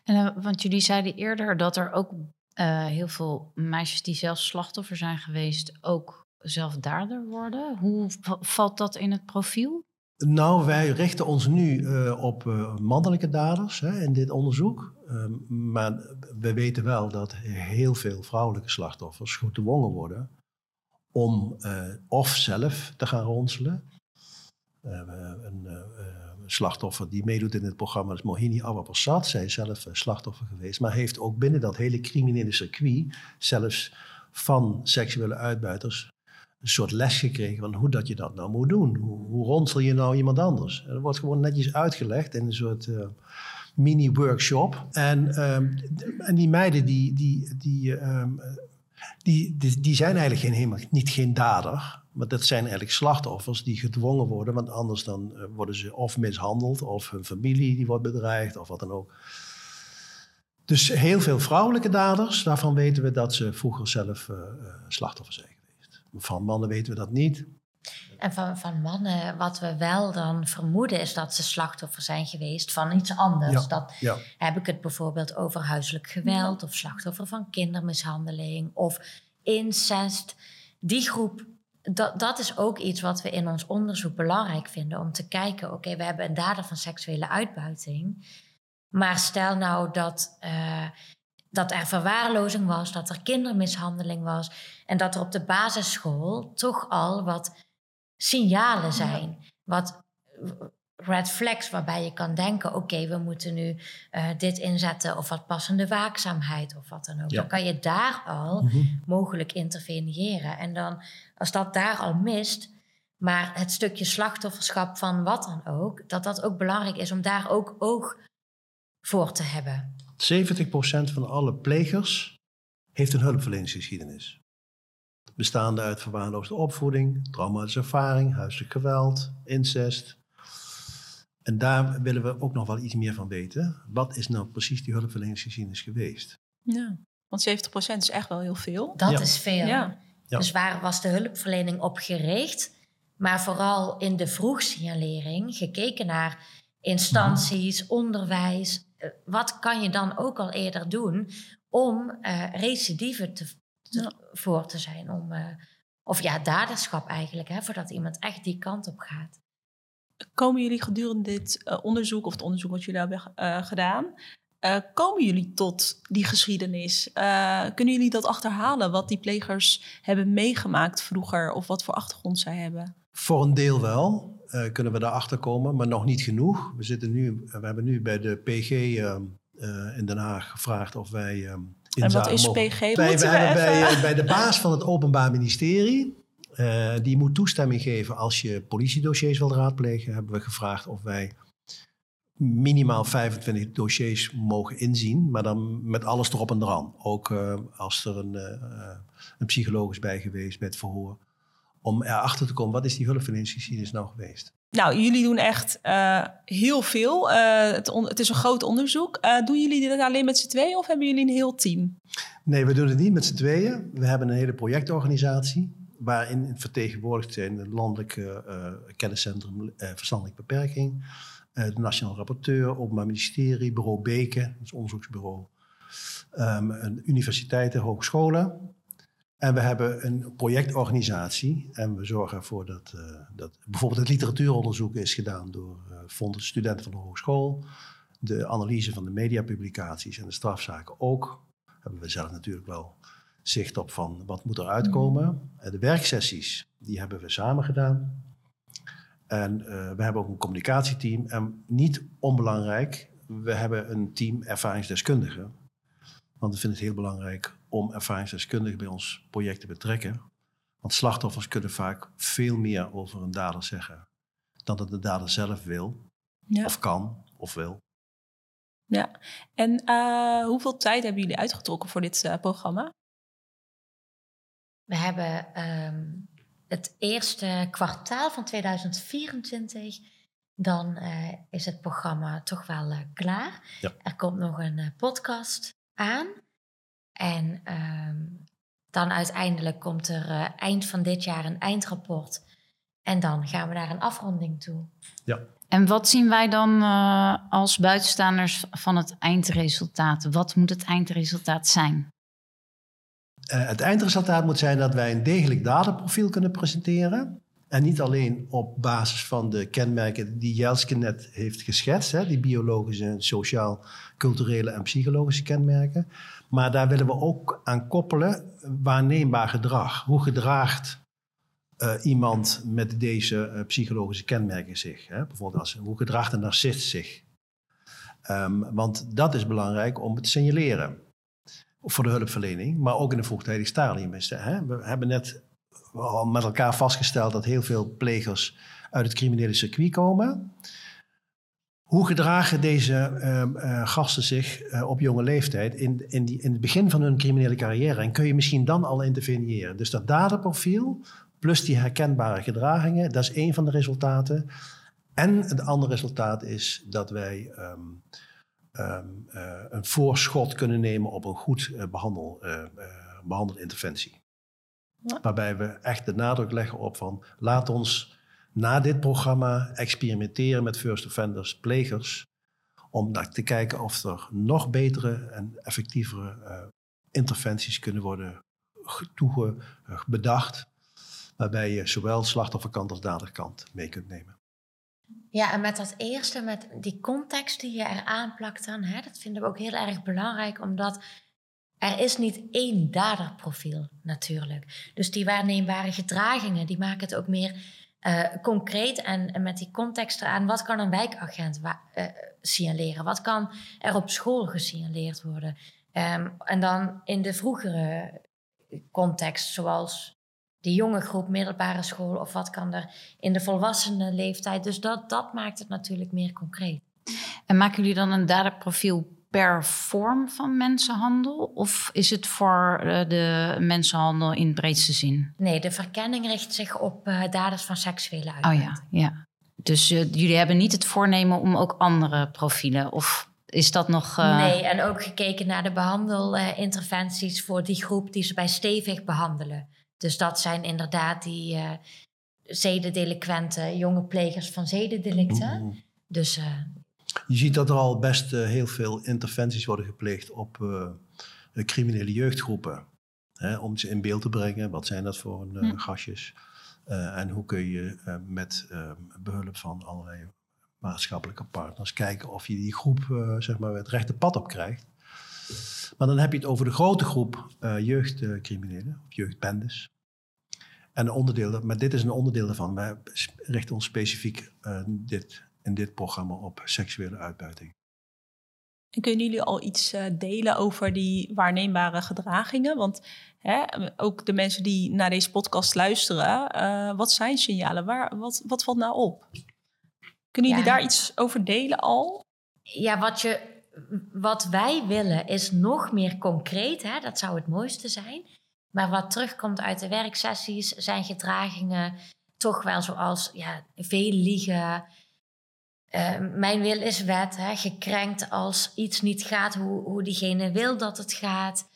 En, uh, want jullie zeiden eerder dat er ook uh, heel veel meisjes die zelf slachtoffer zijn geweest, ook zelf dader worden. Hoe valt dat in het profiel? Nou, wij richten ons nu uh, op mannelijke daders hè, in dit onderzoek. Ehm, maar we weten wel dat heel veel vrouwelijke slachtoffers gedwongen worden om uh, of zelf te gaan ronselen. Uh, een slachtoffer die meedoet in het programma is Mohini Awapassat. Zij is zelf slachtoffer geweest, maar heeft ook binnen dat hele criminele circuit, zelfs van seksuele uitbuiters, een soort les gekregen van hoe dat je dat nou moet doen. Hoe, hoe ronsel je nou iemand anders? Dat wordt gewoon netjes uitgelegd in een soort mini-workshop. En, ehm, en die meiden die, die, die um, die, die, die, zijn eigenlijk geen, helemaal, niet geen dader. Maar dat zijn eigenlijk slachtoffers die gedwongen worden. Want anders dan eh, worden ze of mishandeld, of hun familie die wordt bedreigd, of wat dan ook. Dus heel veel vrouwelijke daders, daarvan weten we dat ze vroeger zelf uh, slachtoffer zijn. Van mannen weten we dat niet. En van, van mannen, wat we wel dan vermoeden, is dat ze slachtoffer zijn geweest van iets anders. Ja, dat ja. heb ik het bijvoorbeeld over huiselijk geweld of slachtoffer van kindermishandeling of incest. Die groep, dat, dat is ook iets wat we in ons onderzoek belangrijk vinden om te kijken. Oké, we hebben een dader van seksuele uitbuiting. Maar stel nou dat, uh, dat er verwaarlozing was, dat er kindermishandeling was en dat er op de basisschool toch al wat signalen zijn. Wat red flags waarbij je kan denken: oké, we moeten nu uh, dit inzetten of wat passende waakzaamheid of wat dan ook. Ja. Dan kan je daar al Mhm. mogelijk interveneren. En dan, als dat daar al mist, maar het stukje slachtofferschap van wat dan ook, dat dat ook belangrijk is om daar ook oog voor te hebben. 70% van alle plegers heeft een hulpverleningsgeschiedenis. Bestaande uit verwaarloosde opvoeding, traumatische ervaring, huiselijk geweld, incest. En daar willen we ook nog wel iets meer van weten. Wat is nou precies die hulpverleningsgeschiedenis geweest? Ja, want 70% is echt wel heel veel. Dat Ja. is veel. Ja. Ja. Dus waar was de hulpverlening op gericht? Maar vooral in de vroegsignalering gekeken naar instanties, onderwijs. Eh, Wat kan je dan ook al eerder doen om eh recidieven te, te- Ja. voor te zijn? Om, eh, of ja, daderschap eigenlijk, hè, voordat iemand echt die kant op gaat. Komen jullie gedurende dit onderzoek, of het onderzoek wat jullie hebben eh, gedaan, eh, komen jullie tot die geschiedenis? Eh, kunnen jullie dat achterhalen, wat die plegers hebben meegemaakt vroeger, of wat voor achtergrond zij hebben? Voor een deel wel eh, kunnen we daarachter komen, maar nog niet genoeg. We, zitten nu, we hebben nu bij de PG eh, eh, in Den Haag gevraagd of wij. eh, En wat is PG? Moeten wij we hebben bij, eh, bij de baas van het Openbaar Ministerie, eh, die moet toestemming geven als je politiedossiers wil raadplegen, hebben we gevraagd of wij minimaal 25 dossiers mogen inzien, maar dan met alles erop en eraan. Ook eh, als er een, eh, eh, een psycholoog is bij geweest bij het verhoor. Om erachter te komen, wat is die hulpverleningsgeschiedenis nou geweest? Nou, jullie doen echt eh, heel veel. Eh, het, het is een groot onderzoek. Eh, doen jullie dit alleen met z'n tweeën of hebben jullie een heel team? Nee, we doen het niet met z'n tweeën. We hebben een hele projectorganisatie waarin vertegenwoordigd zijn het landelijke kenniscentrum verstandelijke beperking, de Nationaal Rapporteur, Openbaar Ministerie, Bureau Beken, dat is onderzoeksbureau, ehm, een universiteiten, hogescholen. En we hebben een projectorganisatie en we zorgen ervoor dat, eh, dat bijvoorbeeld het literatuuronderzoek is gedaan door eh studenten van de hogeschool. De analyse van de mediapublicaties en de strafzaken ook hebben we zelf natuurlijk wel zicht op van wat moet er uitkomen. Eh, De werksessies, die hebben we samen gedaan. En we hebben ook een communicatieteam. En niet onbelangrijk, we hebben een team ervaringsdeskundigen. Want we vinden het heel belangrijk om ervaringsdeskundigen bij ons project te betrekken. Want slachtoffers kunnen vaak veel meer over een dader zeggen dan dat de dader zelf wil, Ja. of kan, of wil. En eh, hoeveel tijd hebben jullie uitgetrokken voor dit eh, programma? We hebben ehm, het eerste kwartaal van 2024. Dan eh, is het programma toch wel eh, klaar. Ja. Er komt nog een podcast aan. En ehm, dan uiteindelijk komt er eh, eind van dit jaar een eindrapport. En dan gaan we naar een afronding toe. En wat zien wij dan eh, als buitenstaanders van het eindresultaat? Wat moet het eindresultaat zijn? Eh, het eindresultaat moet zijn dat wij een degelijk daderprofiel kunnen presenteren. En niet alleen op basis van de kenmerken die Jelske net heeft geschetst, hè, die biologische, sociaal, culturele en psychologische kenmerken. Maar daar willen we ook aan koppelen waarneembaar gedrag. Hoe gedraagt eh, iemand met deze eh, psychologische kenmerken zich? Hè? Bijvoorbeeld als, hoe gedraagt een narcist zich? Ehm, want dat is belangrijk om het te signaleren voor de hulpverlening, maar ook in een vroegtijdig stadium. Hè? We hebben net al met elkaar vastgesteld dat heel veel plegers uit het criminele circuit komen. Hoe gedragen deze ehm, eh, gasten zich eh, op jonge leeftijd in, in, die, in het begin van hun criminele carrière? En kun je misschien dan al interveneren? Dus dat daderprofiel plus die herkenbare gedragingen, dat is één van de resultaten. En het andere resultaat is dat wij ehm, ehm, eh, een voorschot kunnen nemen op een goed behandel, behandelinterventie. Ja. Waarbij we echt de nadruk leggen op van laat ons na dit programma experimenteren met first offenders, plegers, om te kijken of er nog betere en effectievere interventies kunnen worden toege, bedacht, waarbij je zowel slachtofferkant als daderkant mee kunt nemen. Ja, en met dat eerste, met die context die je eraan plakt dan, hè, dat vinden we ook heel erg belangrijk, omdat er is niet één daderprofiel natuurlijk. Dus die waarneembare gedragingen, die maken het ook meer uh, concreet en, met die context eraan. Wat kan een wijkagent uh, signaleren? Wat kan er op school gesignaleerd worden? Um, en dan in de vroegere context, zoals de jonge groep, middelbare school of wat kan er in de volwassenen leeftijd. Dus dat, dat maakt het natuurlijk meer concreet. En maken jullie dan een daderprofiel per vorm van mensenhandel? Of is het voor eh, de mensenhandel in het breedste zin? Nee, de verkenning richt zich op uh, daders van seksuele uitbuiting. Oh ja, ja. Dus uh, jullie hebben niet het voornemen om ook andere profielen of is dat nog. Nee, en ook gekeken naar de behandelinterventies voor die groep die ze bij stevig behandelen. Dus dat zijn inderdaad die uh, zedendelinquenten, jonge plegers van zedendelicten. Mm. Dus, uh, je ziet dat er al best uh, heel veel interventies worden gepleegd op criminele jeugdgroepen. Hè, om ze in beeld te brengen. Wat zijn dat voor mm. gastjes? en hoe kun je met behulp van allerlei maatschappelijke partners kijken of je die groep zeg maar, het rechte pad op krijgt. Maar dan heb je het over de grote groep jeugdcriminelen, of jeugdbendes. En onderdelen, maar dit is een onderdeel daarvan. Wij richten ons specifiek dit, in dit programma op seksuele uitbuiting. En kunnen jullie al iets uh, delen over die waarneembare gedragingen? Want hè, ook de mensen die naar deze podcast luisteren, uh, wat zijn signalen? Waar, wat, wat valt nou op? Kunnen jullie ja. daar iets over delen al? Ja, wat, je, wat wij willen is nog meer concreet. Hè? Dat zou het mooiste zijn. Maar wat terugkomt uit de werksessies zijn gedragingen toch wel zoals ja, veel liegen. Uh, mijn wil is wet, hè, gekrenkt als iets niet gaat hoe, hoe diegene wil dat het gaat.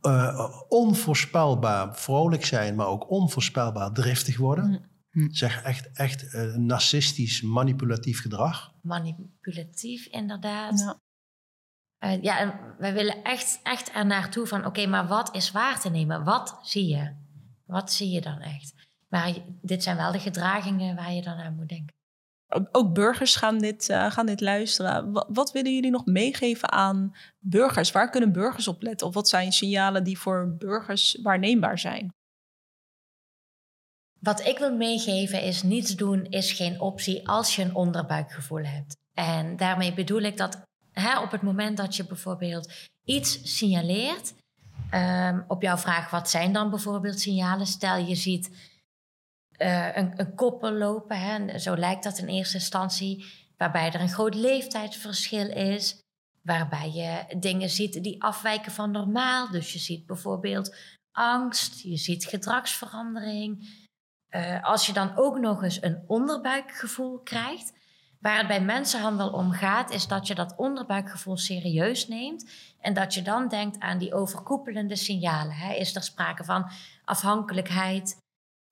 Uh, onvoorspelbaar vrolijk zijn, maar ook onvoorspelbaar driftig worden. Mm. Zeg echt, echt uh, narcistisch, manipulatief gedrag. Manipulatief, inderdaad. Ja. Uh, ja, en wij willen echt, echt er naartoe van, oké, maar wat is waar te nemen? Wat zie je? Wat zie je dan echt? Maar dit zijn wel de gedragingen waar je dan aan moet denken. Ook, burgers gaan dit, uh, gaan dit luisteren. Wat, willen jullie nog meegeven aan burgers? Waar kunnen burgers op letten? Of wat zijn signalen die voor burgers waarneembaar zijn? Wat ik wil meegeven is: niets doen is geen optie als je een onderbuikgevoel hebt. En daarmee bedoel ik dat hè, op het moment dat je bijvoorbeeld iets signaleert, um, op jouw vraag wat zijn dan bijvoorbeeld signalen? Stel je ziet uh, een, een, koppel lopen, hè, zo lijkt dat in eerste instantie, waarbij er een groot leeftijdsverschil is, waarbij je dingen ziet die afwijken van normaal. Dus je ziet bijvoorbeeld angst, je ziet gedragsverandering. Uh, als je dan ook nog eens een onderbuikgevoel krijgt, Waar het bij mensenhandel om gaat, is dat je dat onderbuikgevoel serieus neemt en dat je dan denkt aan die overkoepelende signalen. Hè? Is er sprake van afhankelijkheid?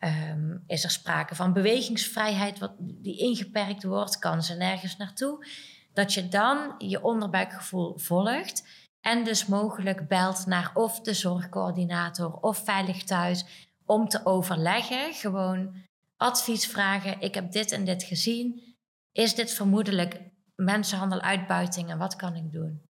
Um, is er sprake van bewegingsvrijheid wat, die ingeperkt wordt? Kan ze nergens naartoe? Dat je dan je onderbuikgevoel volgt en dus mogelijk belt naar of de zorgcoördinator of Veilig Thuis om te overleggen. Gewoon advies vragen. Ik heb dit en dit gezien is dit vermoedelijk mensenhandel, uitbuiting en wat kan ik doen?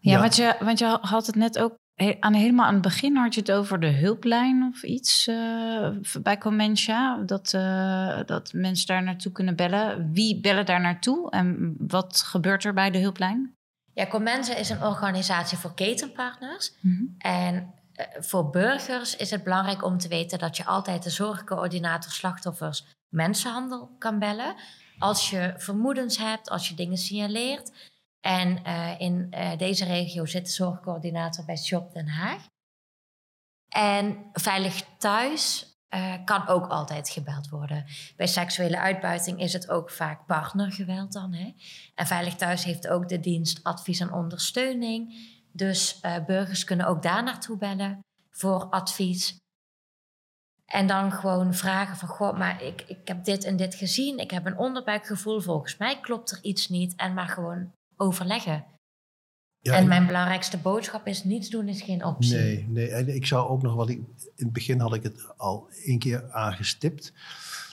Ja, Want, je, want je had het net ook aan, helemaal aan het begin had je het over de hulplijn of iets uh, bij Comencia. Dat, uh, dat mensen daar naartoe kunnen bellen. Wie bellen daar naartoe en wat gebeurt er bij de hulplijn? Ja, Comencia is een organisatie voor ketenpartners. Mm En uh, voor burgers is het belangrijk om te weten dat je altijd de zorgcoördinator slachtoffers mensenhandel kan bellen als je vermoedens hebt, als je dingen signaleert. En uh, in uh, deze regio zit de zorgcoördinator bij Shop Den Haag. En Veilig Thuis uh, kan ook altijd gebeld worden. Bij seksuele uitbuiting is het ook vaak partnergeweld dan. Hè? En Veilig Thuis heeft ook de dienst advies en ondersteuning. Dus burgers kunnen ook daar naartoe bellen voor advies. En dan gewoon vragen van, goh, maar ik, ik heb dit en dit gezien. Ik heb een onderbuikgevoel, volgens mij klopt er iets niet. En maar gewoon overleggen. Ja, en mijn belangrijkste boodschap is: niets doen is geen optie. Nee, nee. En ik zou ook nog wat. in het begin had ik het al één keer aangestipt.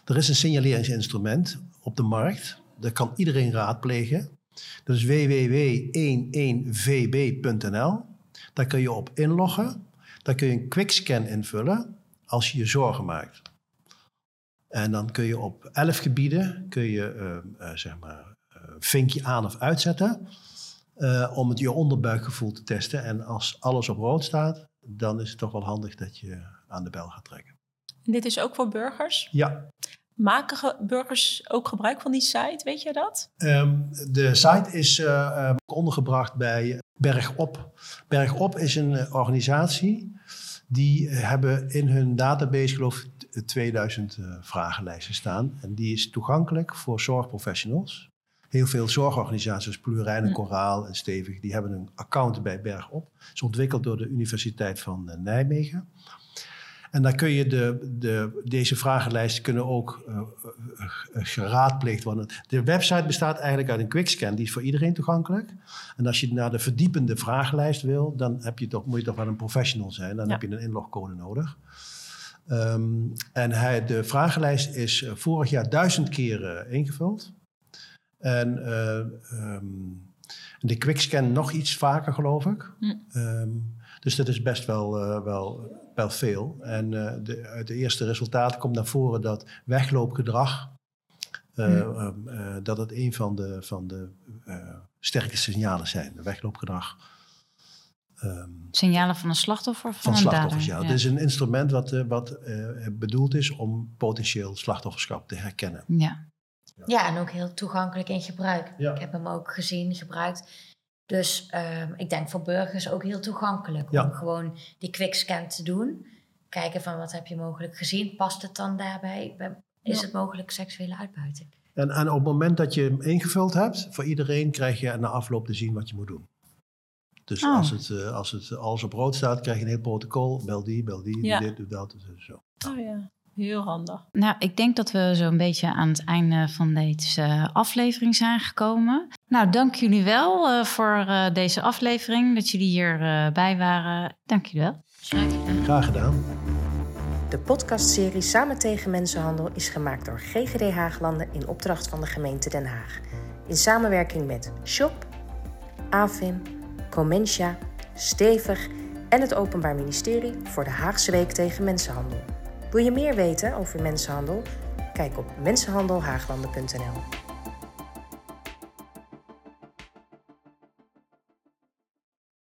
Er is een signaleringsinstrument op de markt. Dat kan iedereen raadplegen. Dat is www.11vb.nl. Daar kun je op inloggen. Daar kun je een quickscan invullen als je je zorgen maakt. En dan kun je op elf gebieden kun je, uh, uh, zeg maar, vinkje aan of uitzetten. Uh, om het je onderbuikgevoel te testen. En als alles op rood staat, dan is het toch wel handig dat je aan de bel gaat trekken. En dit is ook voor burgers? Ja. Maken burgers ook gebruik van die site, weet je dat? Um, de site is uh, ondergebracht bij Bergop. Bergop is een organisatie die hebben in hun database, geloof ik, 2000 uh, vragenlijsten staan. En die is toegankelijk voor zorgprofessionals. Heel veel zorgorganisaties, Plurijn en Koraal en Stevig, die hebben een account bij Bergop. Het is ontwikkeld door de Universiteit van eh, Nijmegen. En dan kun je de, de, deze vragenlijsten kunnen ook uh, geraadpleegd worden. De website bestaat eigenlijk uit een quickscan, die is voor iedereen toegankelijk. En als je naar de verdiepende vragenlijst wil, dan heb je toch, moet je toch wel een professional zijn. Dan heb je een inlogcode nodig. Um, en hij, de vragenlijst is vorig jaar duizend keer uh, ingevuld. En um, de quickscan nog iets vaker, geloof ik. Hm. Um, dus dat is best wel, uh, wel, wel veel. En uh, de, uit de eerste resultaten komt naar voren dat wegloopgedrag... Uh, hm. um, dat het een van de, van de sterke signalen zijn. De wegloopgedrag. Um, Signalen van een slachtoffer of van, van een slachtoffers, ja. ja. Het is een instrument wat, wat bedoeld is om potentieel slachtofferschap te herkennen. Ja. Ja, en ook heel toegankelijk in gebruik. Ik heb hem ook gezien, gebruikt. Dus um, ik denk voor burgers ook heel toegankelijk om gewoon die quickscan te doen. Kijken van wat heb je mogelijk gezien, past het dan daarbij? Is het mogelijk seksuele uitbuiting? En, en op het moment dat je hem ingevuld hebt, voor iedereen krijg je na afloop te zien wat je moet doen. Dus oh. als, het, als het alles op rood staat, krijg je een heel protocol. Bel die, bel die, ja. dit, doe dat, zo. Oh ja. Heel handig. Nou, ik denk dat we zo'n beetje aan het einde van deze aflevering zijn gekomen. Nou, dank jullie wel uh, voor uh, deze aflevering, dat jullie hierbij uh, bij waren. Dank jullie wel. Graag gedaan. Graag gedaan. De podcastserie Samen tegen Mensenhandel is gemaakt door GGD Haaglanden in opdracht van de gemeente Den Haag. In samenwerking met Shop, AFIM, Comentia, Stevig en het Openbaar Ministerie voor de Haagse Week tegen Mensenhandel. Wil je meer weten over mensenhandel? Kijk op mensenhandelhaaglanden.nl.